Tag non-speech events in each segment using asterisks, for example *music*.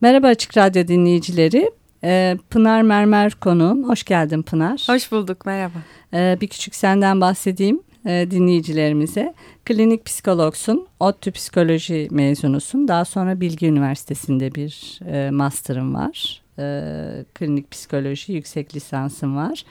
Merhaba Açık Radyo dinleyicileri. Ee, Pınar Mermer konuğum. Hoş geldin Pınar. Hoş bulduk, merhaba. Ee, bir küçük senden bahsedeyim e, dinleyicilerimize. Klinik psikologsun, ODTÜ psikoloji mezunusun. Daha sonra Bilgi Üniversitesi'nde bir e, master'ın var. E, klinik psikoloji yüksek lisansın var.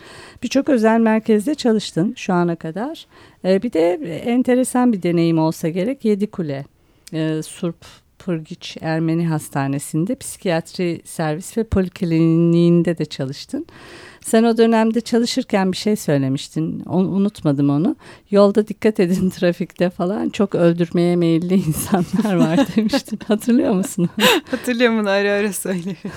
Birçok özel merkezde çalıştın şu ana kadar. E, bir de enteresan bir deneyim olsa gerek Yedikule, e, Surp Pırgiç Ermeni Hastanesi'nde psikiyatri servis ve polikliniğinde de çalıştın. Sen o dönemde çalışırken bir şey söylemiştin. Onu, unutmadım onu. Yolda dikkat edin *laughs* trafikte falan çok öldürmeye meyilli insanlar var *laughs* demiştin. Hatırlıyor musun? *laughs* Hatırlıyorum bunu ara ara söylüyorum.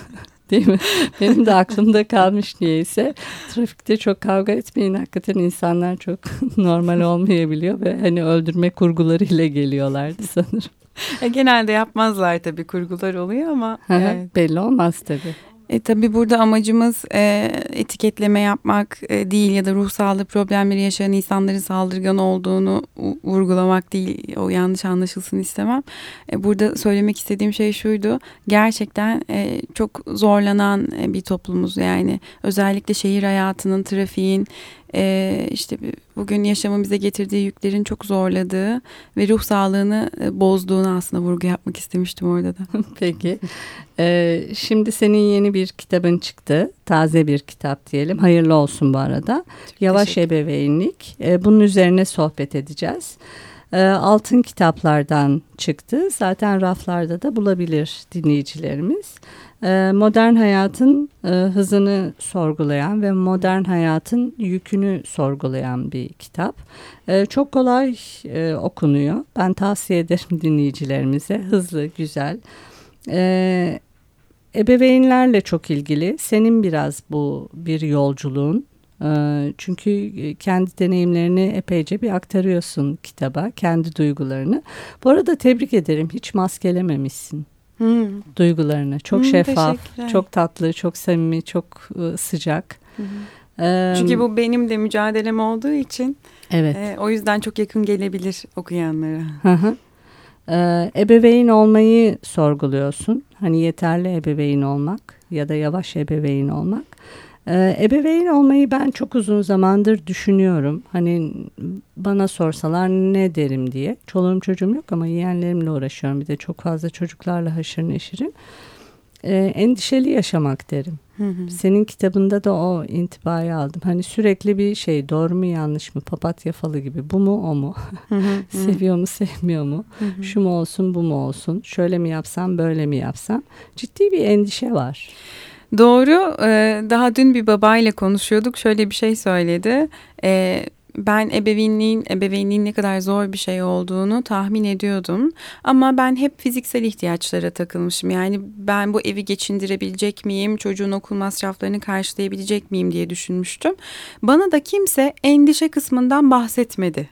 Değil mi? Benim de aklımda kalmış niyeyse. Trafikte çok kavga etmeyin. Hakikaten insanlar çok normal olmayabiliyor ve hani öldürme kurgularıyla geliyorlardı sanırım. *laughs* E, genelde yapmazlar tabii kurgular oluyor ama. evet. Belli olmaz tabii. E, tabii burada amacımız e, etiketleme yapmak e, değil ya da ruh sağlığı problemleri yaşayan insanların saldırgan olduğunu vurgulamak değil. O yanlış anlaşılsın istemem. E, burada söylemek istediğim şey şuydu. Gerçekten e, çok zorlanan e, bir toplumuz yani. Özellikle şehir hayatının, trafiğin, e, işte bugün yaşamın bize getirdiği yüklerin çok zorladığı ve ruh sağlığını e, bozduğunu aslında vurgu yapmak istemiştim orada da. *laughs* Peki. Ee, şimdi senin yeni bir kitabın çıktı. Taze bir kitap diyelim. Hayırlı olsun bu arada. Çok Yavaş ebeveynlik. Ee, bunun üzerine sohbet edeceğiz. Ee, altın kitaplardan çıktı. Zaten raflarda da bulabilir dinleyicilerimiz. Ee, modern hayatın e, hızını sorgulayan ve modern hayatın yükünü sorgulayan bir kitap. Ee, çok kolay e, okunuyor. Ben tavsiye ederim *laughs* dinleyicilerimize. Hızlı, güzel. Ebeveynlerle çok ilgili. Senin biraz bu bir yolculuğun. Çünkü kendi deneyimlerini epeyce bir aktarıyorsun kitaba, kendi duygularını. Bu arada tebrik ederim, hiç maskelememişsin. Hmm. duygularını. Çok hmm, şeffaf, çok tatlı, çok samimi, çok ıı, sıcak. Hmm. Ee, Çünkü bu benim de mücadelem olduğu için evet. E, o yüzden çok yakın gelebilir okuyanlara. Hı hı. Ee, ebeveyn olmayı sorguluyorsun. Hani yeterli ebeveyn olmak ya da yavaş ebeveyn olmak. Ee, ebeveyn olmayı ben çok uzun zamandır düşünüyorum. Hani bana sorsalar ne derim diye. Çoluğum çocuğum yok ama yeğenlerimle uğraşıyorum. Bir de çok fazla çocuklarla haşır neşirim. Ee, endişeli yaşamak derim. Hı hı. Senin kitabında da o intibayı aldım. Hani sürekli bir şey doğru mu yanlış mı papatya falı gibi bu mu o mu hı hı. *laughs* seviyor mu sevmiyor mu hı hı. şu mu olsun bu mu olsun şöyle mi yapsam böyle mi yapsam ciddi bir endişe var. Doğru. Daha dün bir babayla konuşuyorduk. Şöyle bir şey söyledi. Ben ebeveynliğin, ebeveynliğin ne kadar zor bir şey olduğunu tahmin ediyordum. Ama ben hep fiziksel ihtiyaçlara takılmışım. Yani ben bu evi geçindirebilecek miyim, çocuğun okul masraflarını karşılayabilecek miyim diye düşünmüştüm. Bana da kimse endişe kısmından bahsetmedi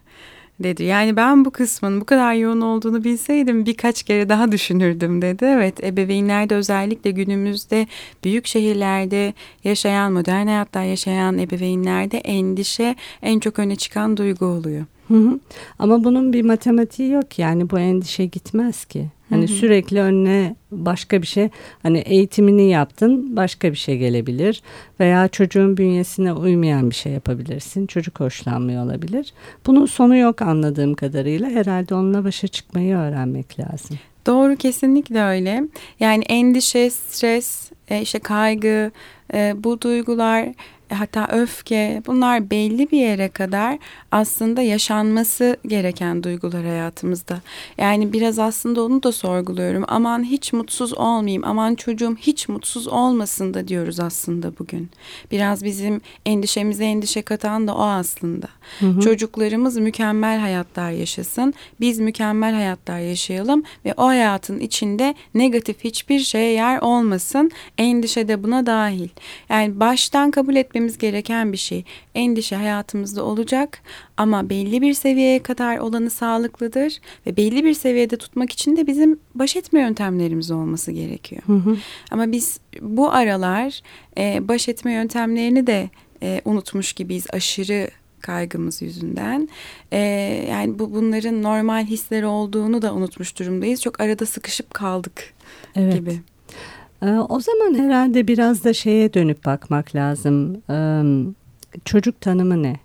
dedi. Yani ben bu kısmın bu kadar yoğun olduğunu bilseydim birkaç kere daha düşünürdüm dedi. Evet ebeveynlerde özellikle günümüzde büyük şehirlerde yaşayan modern hayatta yaşayan ebeveynlerde endişe en çok öne çıkan duygu oluyor. Hı hı. Ama bunun bir matematiği yok yani bu endişe gitmez ki. Hani hı hı. sürekli önüne başka bir şey hani eğitimini yaptın başka bir şey gelebilir veya çocuğun bünyesine uymayan bir şey yapabilirsin. Çocuk hoşlanmıyor olabilir. Bunun sonu yok anladığım kadarıyla. Herhalde onunla başa çıkmayı öğrenmek lazım. Doğru kesinlikle öyle. Yani endişe, stres, e, işte kaygı, e, bu duygular hatta öfke bunlar belli bir yere kadar aslında yaşanması gereken duygular hayatımızda. Yani biraz aslında onu da sorguluyorum. Aman hiç mutsuz olmayayım, aman çocuğum hiç mutsuz olmasın da diyoruz aslında bugün. Biraz bizim endişemize endişe katan da o aslında. Hı hı. Çocuklarımız mükemmel hayatlar yaşasın, biz mükemmel hayatlar yaşayalım ve o hayatın içinde negatif hiçbir şeye yer olmasın. Endişe de buna dahil. Yani baştan kabul etmek etmemiz gereken bir şey. Endişe hayatımızda olacak ama belli bir seviyeye kadar olanı sağlıklıdır ve belli bir seviyede tutmak için de bizim baş etme yöntemlerimiz olması gerekiyor. Hı hı. Ama biz bu aralar e, baş etme yöntemlerini de e, unutmuş gibiyiz aşırı kaygımız yüzünden. E, yani bu bunların normal hisleri olduğunu da unutmuş durumdayız. Çok arada sıkışıp kaldık evet. gibi. O zaman herhalde biraz da şeye dönüp bakmak lazım. çocuk tanımı ne?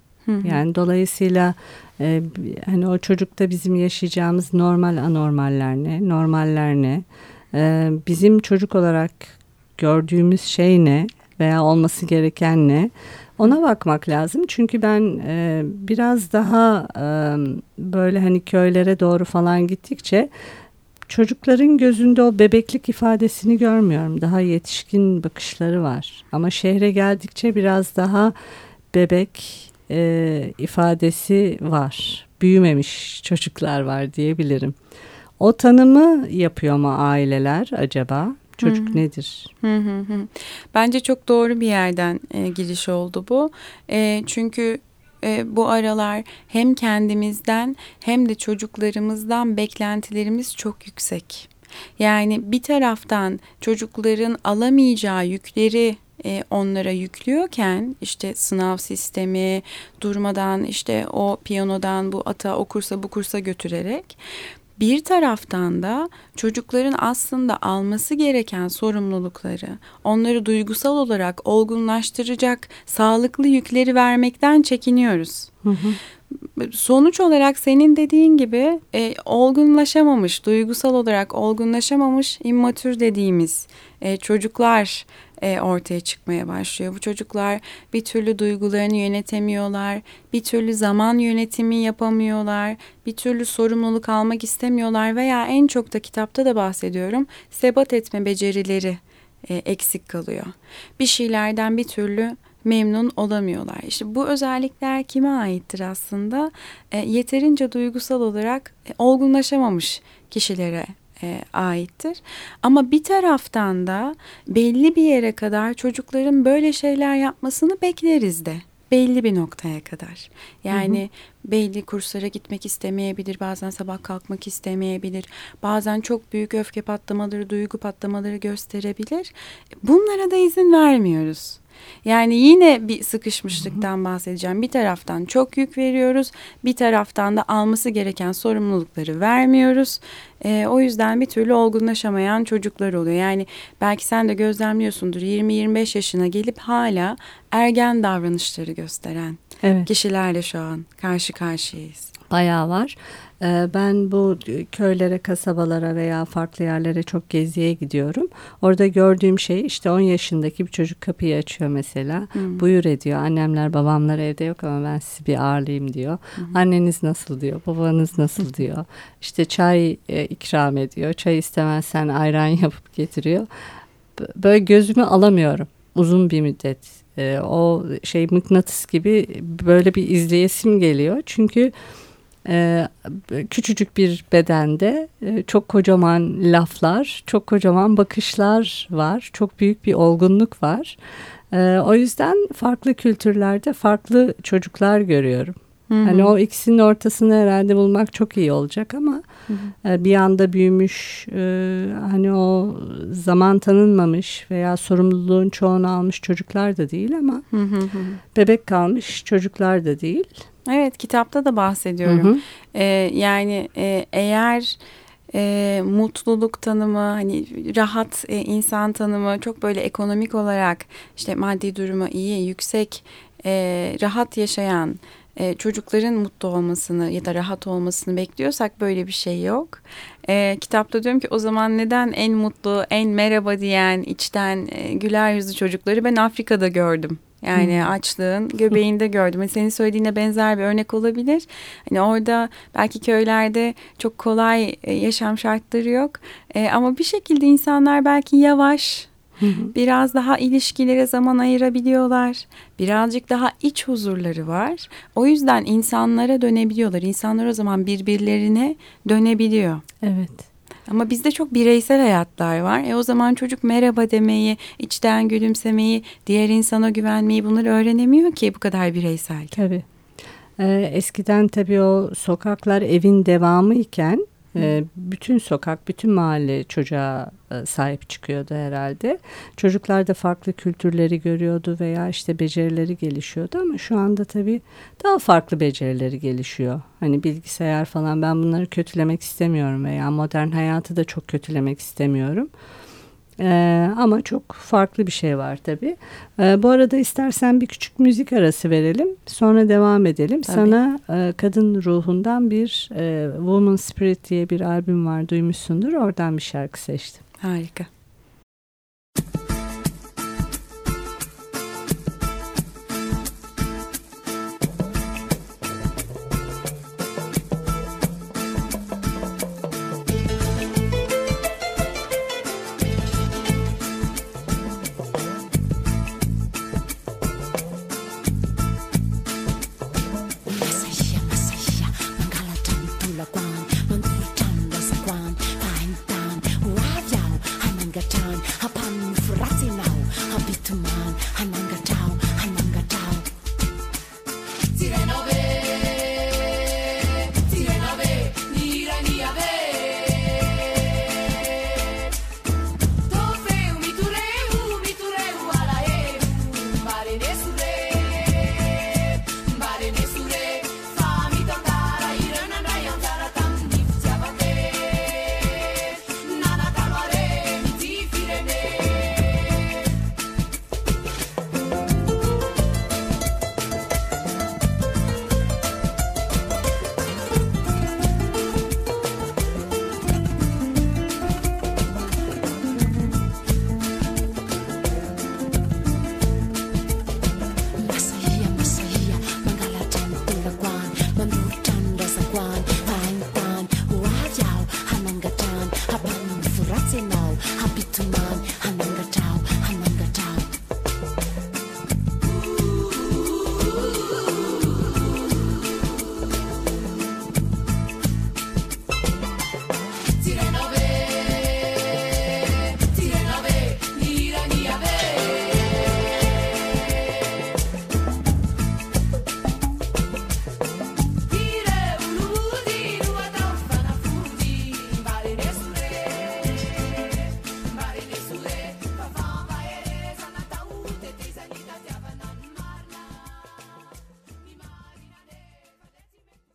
Yani dolayısıyla e, hani o çocukta bizim yaşayacağımız normal anormaller ne, normaller ne, e, bizim çocuk olarak gördüğümüz şey ne veya olması gereken ne, ona bakmak lazım. Çünkü ben e, biraz daha e, böyle hani köylere doğru falan gittikçe çocukların gözünde o bebeklik ifadesini görmüyorum. Daha yetişkin bakışları var. Ama şehre geldikçe biraz daha bebek e, ifadesi var. Büyümemiş çocuklar var diyebilirim. O tanımı yapıyor mu aileler acaba? Çocuk hı nedir? Hı hı hı. Bence çok doğru bir yerden e, giriş oldu bu. E, çünkü e, bu aralar hem kendimizden hem de çocuklarımızdan beklentilerimiz çok yüksek. Yani bir taraftan çocukların alamayacağı yükleri e, onlara yüklüyorken işte sınav sistemi durmadan işte o piyanodan bu ata o kursa bu kursa götürerek bir taraftan da çocukların aslında alması gereken sorumlulukları, onları duygusal olarak olgunlaştıracak sağlıklı yükleri vermekten çekiniyoruz. Hı hı. Sonuç olarak senin dediğin gibi e, olgunlaşamamış, duygusal olarak olgunlaşamamış immatür dediğimiz e, çocuklar e, ortaya çıkmaya başlıyor. Bu çocuklar bir türlü duygularını yönetemiyorlar, bir türlü zaman yönetimi yapamıyorlar, bir türlü sorumluluk almak istemiyorlar veya en çok da kitapta da bahsediyorum sebat etme becerileri e, eksik kalıyor. Bir şeylerden bir türlü memnun olamıyorlar. İşte bu özellikler kime aittir aslında? E, yeterince duygusal olarak e, olgunlaşamamış kişilere e, aittir. Ama bir taraftan da belli bir yere kadar çocukların böyle şeyler yapmasını bekleriz de belli bir noktaya kadar. Yani hı hı. belli kurslara gitmek istemeyebilir, bazen sabah kalkmak istemeyebilir, bazen çok büyük öfke patlamaları, duygu patlamaları gösterebilir. Bunlara da izin vermiyoruz. Yani yine bir sıkışmışlıktan bahsedeceğim. Bir taraftan çok yük veriyoruz, bir taraftan da alması gereken sorumlulukları vermiyoruz. E, o yüzden bir türlü olgunlaşamayan çocuklar oluyor. Yani belki sen de gözlemliyorsundur 20-25 yaşına gelip hala ergen davranışları gösteren evet. kişilerle şu an karşı karşıyayız. Bayağı var. Ee, ben bu köylere, kasabalara veya farklı yerlere çok geziye gidiyorum. Orada gördüğüm şey işte 10 yaşındaki bir çocuk kapıyı açıyor mesela. Hmm. Buyur ediyor. Annemler, babamlar evde yok ama ben sizi bir ağırlayayım diyor. Hmm. Anneniz nasıl diyor, babanız nasıl diyor. İşte çay e, ikram ediyor. Çay istemezsen ayran *laughs* yapıp getiriyor. Böyle gözümü alamıyorum uzun bir müddet. E, o şey mıknatıs gibi böyle bir izleyesim geliyor. Çünkü e, küçücük bir bedende e, çok kocaman laflar, çok kocaman bakışlar var, çok büyük bir olgunluk var. E, o yüzden farklı kültürlerde farklı çocuklar görüyorum. Hı hı. Hani o ikisinin ortasını herhalde bulmak çok iyi olacak ama hı hı. E, bir anda büyümüş e, hani o zaman tanınmamış veya sorumluluğun çoğunu almış çocuklar da değil ama hı hı hı. bebek kalmış çocuklar da değil. Evet kitapta da bahsediyorum. Hı hı. Ee, yani e, eğer e, mutluluk tanımı hani rahat e, insan tanımı çok böyle ekonomik olarak işte maddi durumu iyi yüksek e, rahat yaşayan e, çocukların mutlu olmasını ya da rahat olmasını bekliyorsak böyle bir şey yok. E, kitapta diyorum ki o zaman neden en mutlu, en merhaba diyen, içten e, güler yüzlü çocukları ben Afrika'da gördüm. Yani hmm. açlığın göbeğinde gördüm. Yani senin söylediğine benzer bir örnek olabilir. Hani orada belki köylerde çok kolay e, yaşam şartları yok. E, ama bir şekilde insanlar belki yavaş Biraz daha ilişkilere zaman ayırabiliyorlar. Birazcık daha iç huzurları var. O yüzden insanlara dönebiliyorlar. İnsanlar o zaman birbirlerine dönebiliyor. Evet. Ama bizde çok bireysel hayatlar var. E o zaman çocuk merhaba demeyi, içten gülümsemeyi, diğer insana güvenmeyi bunları öğrenemiyor ki bu kadar bireysel. Tabii. Ee, eskiden tabii o sokaklar evin devamı iken e, bütün sokak, bütün mahalle çocuğa e, sahip çıkıyordu herhalde. Çocuklar da farklı kültürleri görüyordu veya işte becerileri gelişiyordu ama şu anda tabii daha farklı becerileri gelişiyor. Hani bilgisayar falan ben bunları kötülemek istemiyorum veya modern hayatı da çok kötülemek istemiyorum. Ee, ama çok farklı bir şey var tabii. Ee, bu arada istersen bir küçük müzik arası verelim. Sonra devam edelim. Tabii. Sana e, kadın ruhundan bir e, Woman Spirit diye bir albüm var duymuşsundur. Oradan bir şarkı seçtim. Harika.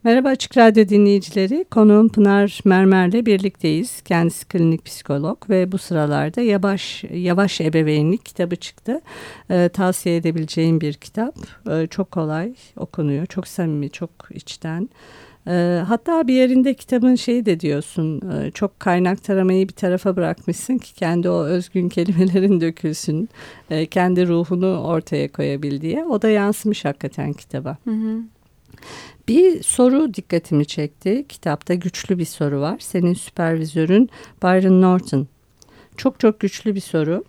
Merhaba Açık Radyo dinleyicileri. Konuğum Pınar Mermer'le birlikteyiz. Kendisi klinik psikolog ve bu sıralarda Yavaş Yavaş Ebeveynlik kitabı çıktı. Ee, tavsiye edebileceğim bir kitap. Ee, çok kolay okunuyor, çok samimi, çok içten. Ee, hatta bir yerinde kitabın şeyi de diyorsun, e, çok kaynak taramayı bir tarafa bırakmışsın ki kendi o özgün kelimelerin *laughs* dökülsün, e, kendi ruhunu ortaya koyabil diye. O da yansımış hakikaten kitaba. Hı hı. Bir soru dikkatimi çekti. Kitapta güçlü bir soru var. Senin süpervizörün Byron Norton. Çok çok güçlü bir soru.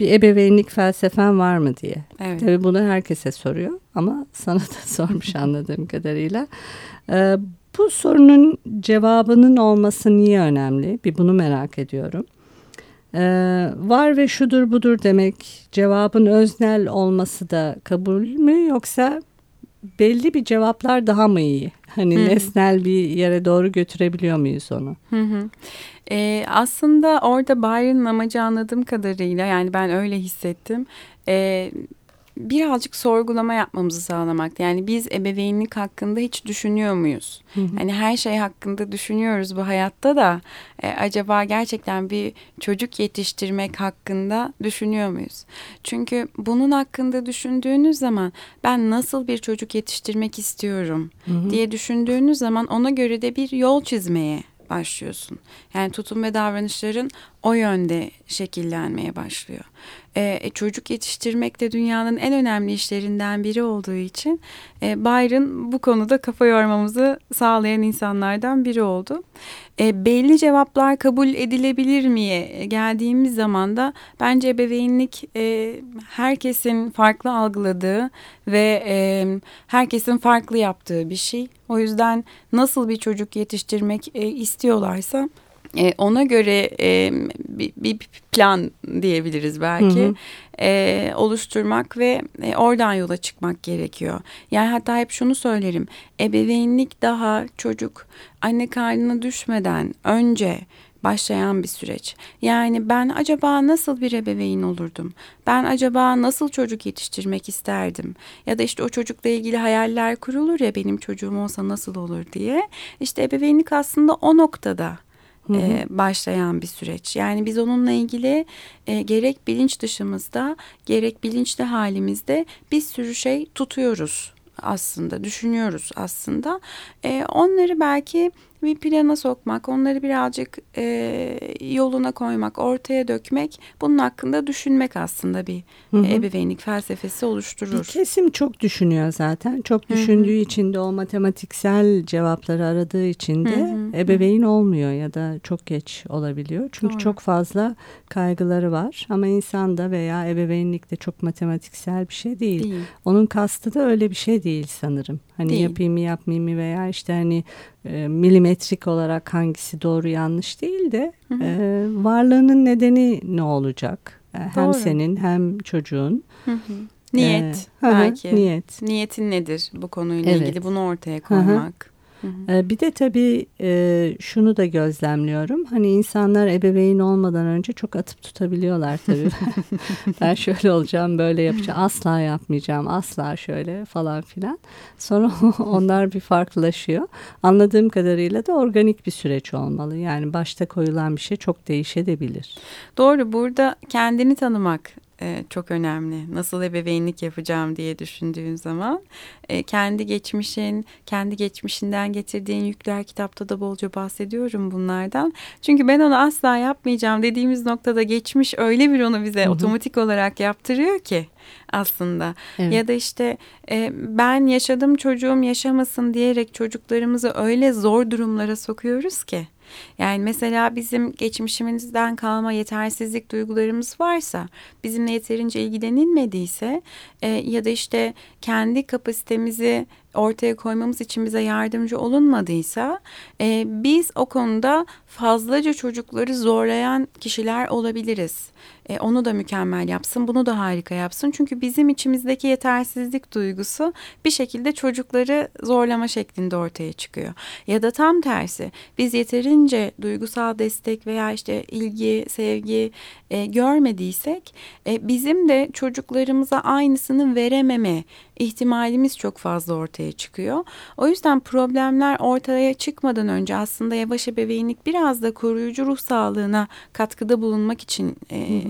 Bir ebeveynlik felsefen var mı diye. Evet. Tabii bunu herkese soruyor ama sana da *laughs* sormuş anladığım kadarıyla. Ee, bu sorunun cevabının olması niye önemli? Bir bunu merak ediyorum. Ee, var ve şudur budur demek cevabın öznel olması da kabul mü yoksa belli bir cevaplar daha mı iyi? Hani Hı-hı. nesnel bir yere doğru götürebiliyor muyuz onu? Hı hı. Ee, aslında orada Byron'ın amacı anladığım kadarıyla yani ben öyle hissettim. Ee, birazcık sorgulama yapmamızı sağlamak. Yani biz ebeveynlik hakkında hiç düşünüyor muyuz? Hı hı. Hani her şey hakkında düşünüyoruz bu hayatta da e, acaba gerçekten bir çocuk yetiştirmek hakkında düşünüyor muyuz? Çünkü bunun hakkında düşündüğünüz zaman ben nasıl bir çocuk yetiştirmek istiyorum hı hı. diye düşündüğünüz zaman ona göre de bir yol çizmeye başlıyorsun. Yani tutum ve davranışların o yönde şekillenmeye başlıyor. Ee, çocuk yetiştirmek de dünyanın en önemli işlerinden biri olduğu için e, Byron bu konuda kafa yormamızı sağlayan insanlardan biri oldu. E, belli cevaplar kabul edilebilir miye geldiğimiz zaman da bence ebeveynlik e, herkesin farklı algıladığı ve e, herkesin farklı yaptığı bir şey. O yüzden nasıl bir çocuk yetiştirmek e, istiyorlarsa e, ona göre e, bir, bir plan diyebiliriz belki. Hı hı. E, oluşturmak ve e, oradan yola çıkmak gerekiyor. Yani hatta hep şunu söylerim. Ebeveynlik daha çocuk anne karnına düşmeden önce başlayan bir süreç. Yani ben acaba nasıl bir ebeveyn olurdum? Ben acaba nasıl çocuk yetiştirmek isterdim? Ya da işte o çocukla ilgili hayaller kurulur ya benim çocuğum olsa nasıl olur diye. İşte ebeveynlik aslında o noktada. E, başlayan bir süreç. Yani biz onunla ilgili e, gerek bilinç dışımızda gerek bilinçli halimizde bir sürü şey tutuyoruz aslında düşünüyoruz aslında. E, onları belki bir plana sokmak, onları birazcık e, yoluna koymak, ortaya dökmek, bunun hakkında düşünmek aslında bir hı hı. ebeveynlik felsefesi oluşturur. Bir kesim çok düşünüyor zaten. Çok düşündüğü hı hı. için de o matematiksel cevapları aradığı için de hı hı. ebeveyn olmuyor ya da çok geç olabiliyor. Çünkü Doğru. çok fazla kaygıları var ama insanda veya ebeveynlikte çok matematiksel bir şey değil. değil. Onun kastı da öyle bir şey değil sanırım. Hani değil. yapayım mı yapmayayım mı veya işte hani e, milimetrik olarak hangisi doğru yanlış değil de hı hı. E, varlığının nedeni ne olacak? E, hem doğru. senin hem çocuğun. Hı hı. Niyet ee, belki. Niyet. Niyetin nedir bu konuyla evet. ilgili bunu ortaya koymak. Hı hı. Hı Bir de tabii e, şunu da gözlemliyorum. Hani insanlar ebeveyn olmadan önce çok atıp tutabiliyorlar tabii. *laughs* ben şöyle olacağım, böyle yapacağım, asla yapmayacağım, asla şöyle falan filan. Sonra *laughs* onlar bir farklılaşıyor. Anladığım kadarıyla da organik bir süreç olmalı. Yani başta koyulan bir şey çok değişebilir. Doğru. Burada kendini tanımak e, çok önemli. Nasıl ebeveynlik yapacağım diye düşündüğün zaman e, kendi geçmişin, kendi geçmişinden getirdiğin yükler kitapta da bolca bahsediyorum bunlardan. Çünkü ben onu asla yapmayacağım dediğimiz noktada geçmiş öyle bir onu bize Hı-hı. otomatik olarak yaptırıyor ki aslında. Evet. Ya da işte e, ben yaşadım çocuğum yaşamasın diyerek çocuklarımızı öyle zor durumlara sokuyoruz ki. Yani mesela bizim geçmişimizden kalma yetersizlik duygularımız varsa, bizimle yeterince ilgilenilmediyse e, ya da işte kendi kapasitemizi ortaya koymamız için bize yardımcı olunmadıysa e, biz o konuda fazlaca çocukları zorlayan kişiler olabiliriz. E, onu da mükemmel yapsın, bunu da harika yapsın. Çünkü bizim içimizdeki yetersizlik duygusu bir şekilde çocukları zorlama şeklinde ortaya çıkıyor. Ya da tam tersi biz yeterince duygusal destek veya işte ilgi, sevgi e, görmediysek e, bizim de çocuklarımıza aynısını verememe ihtimalimiz çok fazla ortaya çıkıyor. O yüzden problemler ortaya çıkmadan önce aslında yavaş ebeveynlik biraz da koruyucu ruh sağlığına katkıda bulunmak için e,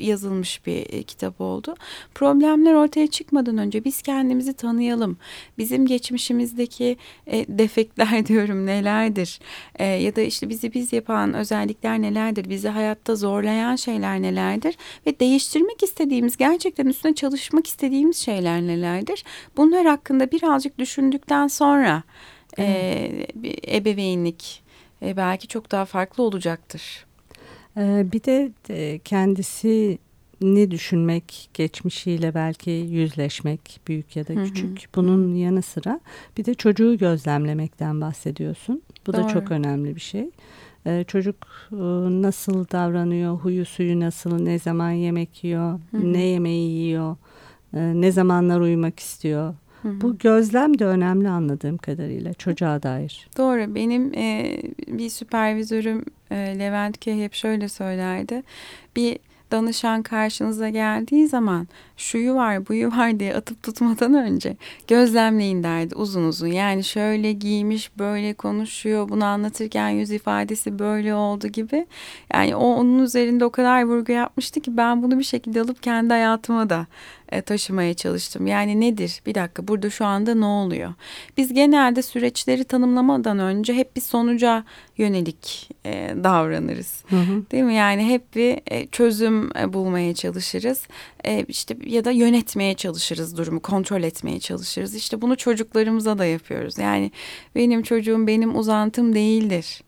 yazılmış bir e, kitap oldu. Problemler ortaya çıkmadan önce biz kendimizi tanıyalım. Bizim geçmişimizdeki e, defekler *laughs* diyorum nelerdir? E, ya da işte bizi biz yapan özellikler nelerdir? Bizi hayatta zorlayan şeyler nelerdir? Ve değiştirmek istediğimiz, gerçekten üstüne çalışmak istediğimiz şeyler nelerdir? Bunlar hakkında birazcık düşündükten sonra e, ebeveynlik e, belki çok daha farklı olacaktır. Ee, bir de e, kendisi ne düşünmek, geçmişiyle belki yüzleşmek büyük ya da küçük. Hı hı. Bunun yanı sıra bir de çocuğu gözlemlemekten bahsediyorsun. Bu Doğru. da çok önemli bir şey. Ee, çocuk e, nasıl davranıyor, huyu suyu nasıl, ne zaman yemek yiyor, hı hı. ne yemeği yiyor, e, ne zamanlar uyumak istiyor. Hı hı. Bu gözlem de önemli anladığım kadarıyla çocuğa dair. Doğru. Benim e, bir süpervizörüm e, Levent Key hep şöyle söylerdi. Bir danışan karşınıza geldiği zaman şuyu var buyu var diye atıp tutmadan önce gözlemleyin derdi uzun uzun. Yani şöyle giymiş böyle konuşuyor bunu anlatırken yüz ifadesi böyle oldu gibi. Yani o onun üzerinde o kadar vurgu yapmıştı ki ben bunu bir şekilde alıp kendi hayatıma da e, taşımaya çalıştım. Yani nedir? Bir dakika burada şu anda ne oluyor? Biz genelde süreçleri tanımlamadan önce hep bir sonuca yönelik e, davranırız. Hı hı. Değil mi? Yani hep bir e, çözüm e, bulmaya çalışırız. E, işte ya da yönetmeye çalışırız durumu, kontrol etmeye çalışırız. İşte bunu çocuklarımıza da yapıyoruz. Yani benim çocuğum benim uzantım değildir.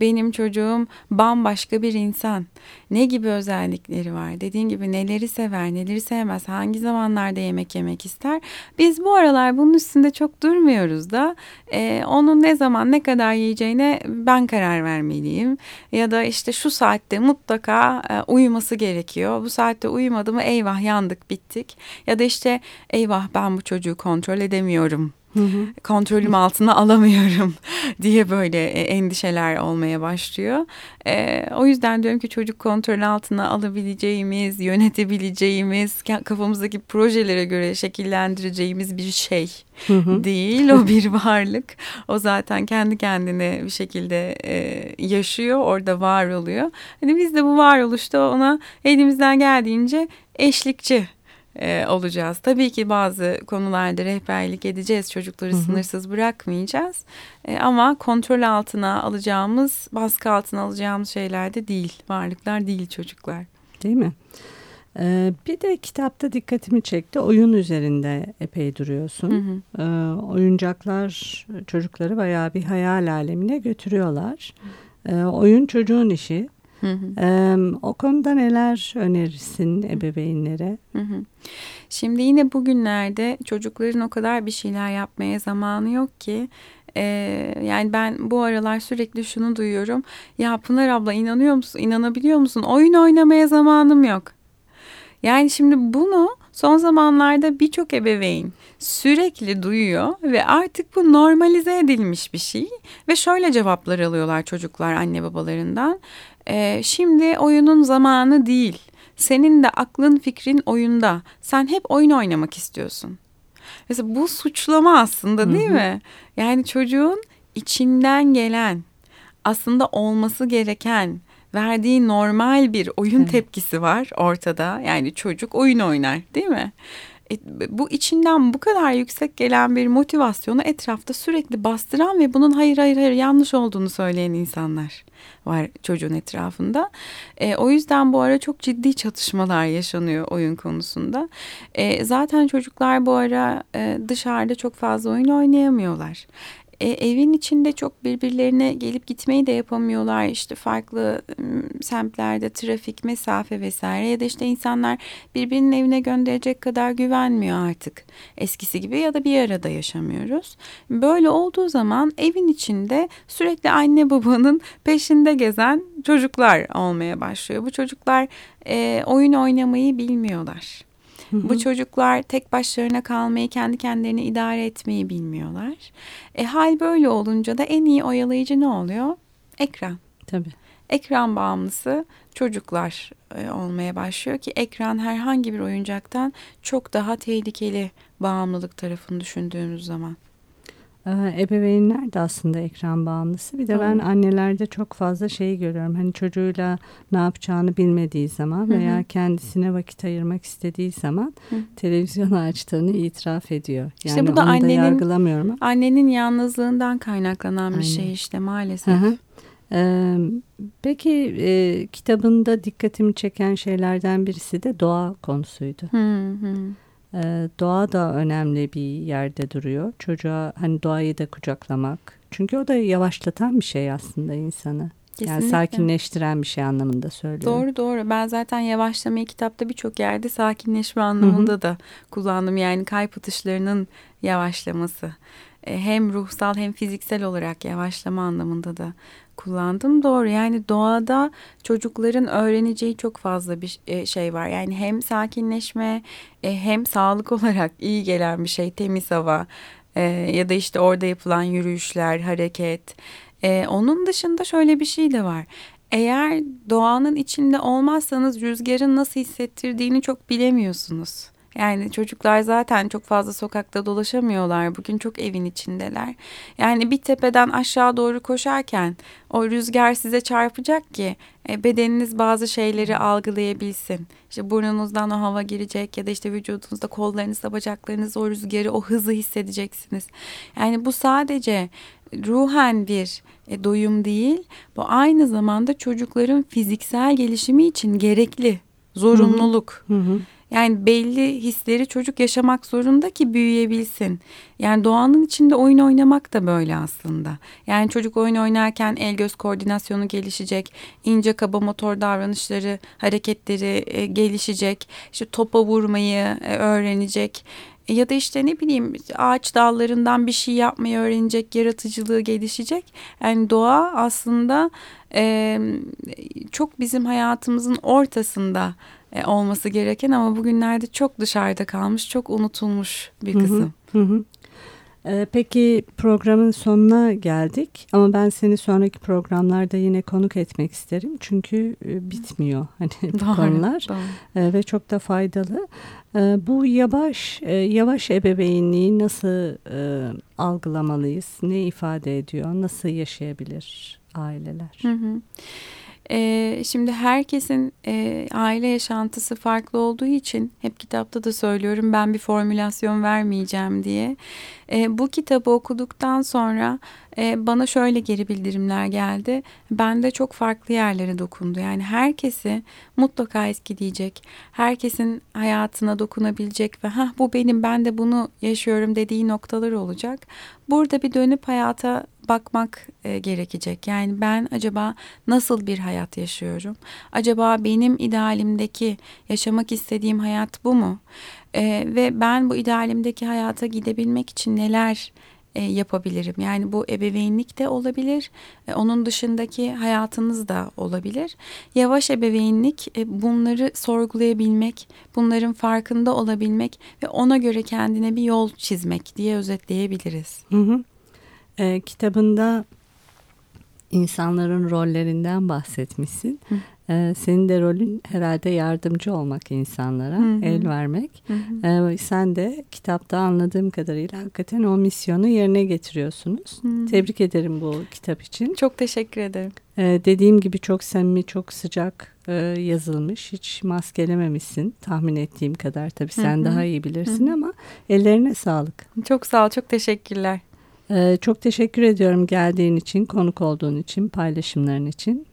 Benim çocuğum bambaşka bir insan. Ne gibi özellikleri var? Dediğin gibi neleri sever, neleri sevmez, hangi zamanlarda yemek yemek ister? Biz bu aralar bunun üstünde çok durmuyoruz da e, onun ne zaman ne kadar yiyeceğine ben karar vermeliyim. Ya da işte şu saatte mutlaka e, uyuması gerekiyor. Bu saatte uyumadı mı eyvah yandık bittik. Ya da işte eyvah ben bu çocuğu kontrol edemiyorum Hı hı. Kontrolüm altına alamıyorum *laughs* diye böyle e, endişeler olmaya başlıyor. E, o yüzden diyorum ki çocuk kontrol altına alabileceğimiz, yönetebileceğimiz, kafamızdaki projelere göre şekillendireceğimiz bir şey hı hı. değil. O *laughs* bir varlık. O zaten kendi kendine bir şekilde e, yaşıyor, orada var oluyor. Hani biz de bu varoluşta ona elimizden geldiğince eşlikçi e, olacağız. Tabii ki bazı konularda rehberlik edeceğiz. Çocukları hı hı. sınırsız bırakmayacağız. E, ama kontrol altına alacağımız, baskı altına alacağımız şeyler de değil. Varlıklar değil çocuklar. Değil mi? Ee, bir de kitapta dikkatimi çekti. Oyun üzerinde epey duruyorsun. Hı hı. Ee, oyuncaklar çocukları bayağı bir hayal alemine götürüyorlar. Ee, oyun çocuğun işi. Hı hı. Ee, o konuda neler önerirsin ebeveynlere? Hı hı. Şimdi yine bugünlerde çocukların o kadar bir şeyler yapmaya zamanı yok ki ee, yani ben bu aralar sürekli şunu duyuyorum. Ya Pınar abla inanıyor musun? İnanabiliyor musun? Oyun oynamaya zamanım yok. Yani şimdi bunu son zamanlarda birçok ebeveyn sürekli duyuyor ve artık bu normalize edilmiş bir şey ve şöyle cevaplar alıyorlar çocuklar anne babalarından. Ee, şimdi oyunun zamanı değil. Senin de aklın fikrin oyunda. Sen hep oyun oynamak istiyorsun. Mesela bu suçlama aslında değil Hı-hı. mi? Yani çocuğun içinden gelen aslında olması gereken verdiği normal bir oyun evet. tepkisi var ortada. Yani çocuk oyun oynar değil mi? E, bu içinden bu kadar yüksek gelen bir motivasyonu etrafta sürekli bastıran ve bunun hayır hayır hayır yanlış olduğunu söyleyen insanlar var çocuğun etrafında. E, o yüzden bu ara çok ciddi çatışmalar yaşanıyor oyun konusunda. E, zaten çocuklar bu ara e, dışarıda çok fazla oyun oynayamıyorlar e, evin içinde çok birbirlerine gelip gitmeyi de yapamıyorlar. İşte farklı semtlerde trafik, mesafe vesaire ya da işte insanlar birbirinin evine gönderecek kadar güvenmiyor artık eskisi gibi ya da bir arada yaşamıyoruz. Böyle olduğu zaman evin içinde sürekli anne *laughs* babanın peşinde gezen çocuklar olmaya başlıyor. Bu çocuklar e, oyun oynamayı bilmiyorlar. Bu çocuklar tek başlarına kalmayı, kendi kendilerini idare etmeyi bilmiyorlar. E, hal böyle olunca da en iyi oyalayıcı ne oluyor? Ekran. Tabii. Ekran bağımlısı çocuklar e, olmaya başlıyor ki ekran herhangi bir oyuncaktan çok daha tehlikeli bağımlılık tarafını düşündüğümüz zaman. Ee, ebeveynler de aslında ekran bağımlısı. Bir de ben annelerde çok fazla şey görüyorum. Hani çocuğuyla ne yapacağını bilmediği zaman veya kendisine vakit ayırmak istediği zaman televizyon *laughs* açtığını itiraf ediyor. Yani işte bu da annenin, yargılamıyorum. Annenin yalnızlığından kaynaklanan bir Aynen. şey işte maalesef. Hı hı. Ee, peki e, kitabında dikkatimi çeken şeylerden birisi de doğa konusuydu. Hı hı. Ee, doğa da önemli bir yerde duruyor. Çocuğa hani doğayı da kucaklamak. Çünkü o da yavaşlatan bir şey aslında insanı. Kesinlikle. Yani sakinleştiren bir şey anlamında söylüyorum. Doğru doğru. Ben zaten yavaşlamayı kitapta birçok yerde sakinleşme anlamında Hı-hı. da kullandım. Yani kalp atışlarının yavaşlaması. E, hem ruhsal hem fiziksel olarak yavaşlama anlamında da kullandım. Doğru yani doğada çocukların öğreneceği çok fazla bir e, şey var. Yani hem sakinleşme e, hem sağlık *laughs* olarak iyi gelen bir şey temiz hava ya da işte orada yapılan yürüyüşler, hareket. Onun dışında şöyle bir şey de var. Eğer doğanın içinde olmazsanız rüzgarın nasıl hissettirdiğini çok bilemiyorsunuz. Yani çocuklar zaten çok fazla sokakta dolaşamıyorlar. Bugün çok evin içindeler. Yani bir tepeden aşağı doğru koşarken o rüzgar size çarpacak ki e, bedeniniz bazı şeyleri algılayabilsin. İşte burnunuzdan o hava girecek ya da işte vücudunuzda kollarınızda bacaklarınızda o rüzgarı o hızı hissedeceksiniz. Yani bu sadece ruhen bir e, doyum değil. Bu aynı zamanda çocukların fiziksel gelişimi için gerekli zorunluluk. Hı hı. Yani belli hisleri çocuk yaşamak zorunda ki büyüyebilsin. Yani doğanın içinde oyun oynamak da böyle aslında. Yani çocuk oyun oynarken el göz koordinasyonu gelişecek, ince kaba motor davranışları, hareketleri e, gelişecek. İşte topa vurmayı e, öğrenecek e, ya da işte ne bileyim ağaç dallarından bir şey yapmayı öğrenecek, yaratıcılığı gelişecek. Yani doğa aslında e, çok bizim hayatımızın ortasında e, olması gereken ama bugünlerde çok dışarıda kalmış, çok unutulmuş bir kısım. Hı hı, hı. Ee, peki programın sonuna geldik ama ben seni sonraki programlarda yine konuk etmek isterim çünkü e, bitmiyor hani bu *laughs* Doğru, konular doğru. Ee, ve çok da faydalı. Ee, bu yavaş e, yavaş ebeveynliği nasıl e, algılamalıyız? Ne ifade ediyor? Nasıl yaşayabilir aileler? Hı hı. Ee, şimdi herkesin e, aile yaşantısı farklı olduğu için hep kitapta da söylüyorum ben bir formülasyon vermeyeceğim diye. E, bu kitabı okuduktan sonra e, bana şöyle geri bildirimler geldi. Bende çok farklı yerlere dokundu. Yani herkesi mutlaka etkileyecek. Herkesin hayatına dokunabilecek ve ha bu benim ben de bunu yaşıyorum dediği noktalar olacak. Burada bir dönüp hayata bakmak e, gerekecek. Yani ben acaba nasıl bir hayat yaşıyorum? Acaba benim idealimdeki yaşamak istediğim hayat bu mu? E, ve ben bu idealimdeki hayata gidebilmek için neler e, yapabilirim? Yani bu ebeveynlik de olabilir. E, onun dışındaki hayatınız da olabilir. Yavaş ebeveynlik e, bunları sorgulayabilmek, bunların farkında olabilmek ve ona göre kendine bir yol çizmek diye özetleyebiliriz. Hı hı. E, kitabında insanların rollerinden bahsetmişsin. Hı. E, senin de rolün herhalde yardımcı olmak insanlara, Hı hı. el vermek. Hı hı. E, sen de kitapta anladığım kadarıyla hakikaten o misyonu yerine getiriyorsunuz. Hı. Tebrik ederim bu kitap için. Çok teşekkür ederim. E, dediğim gibi çok samimi, çok sıcak e, yazılmış. Hiç maskelememişsin tahmin ettiğim kadar. Tabii sen Hı hı. daha iyi bilirsin Hı hı. ama ellerine sağlık. Çok sağ ol, çok teşekkürler. Ee, çok teşekkür ediyorum geldiğin için, konuk olduğun için, paylaşımların için.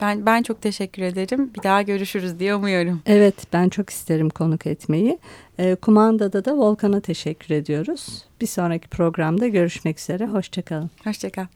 Ben ben çok teşekkür ederim. Bir daha görüşürüz diye umuyorum. Evet, ben çok isterim konuk etmeyi. Ee, kumandada da Volkan'a teşekkür ediyoruz. Bir sonraki programda görüşmek üzere. Hoşçakalın. Hoşçakal.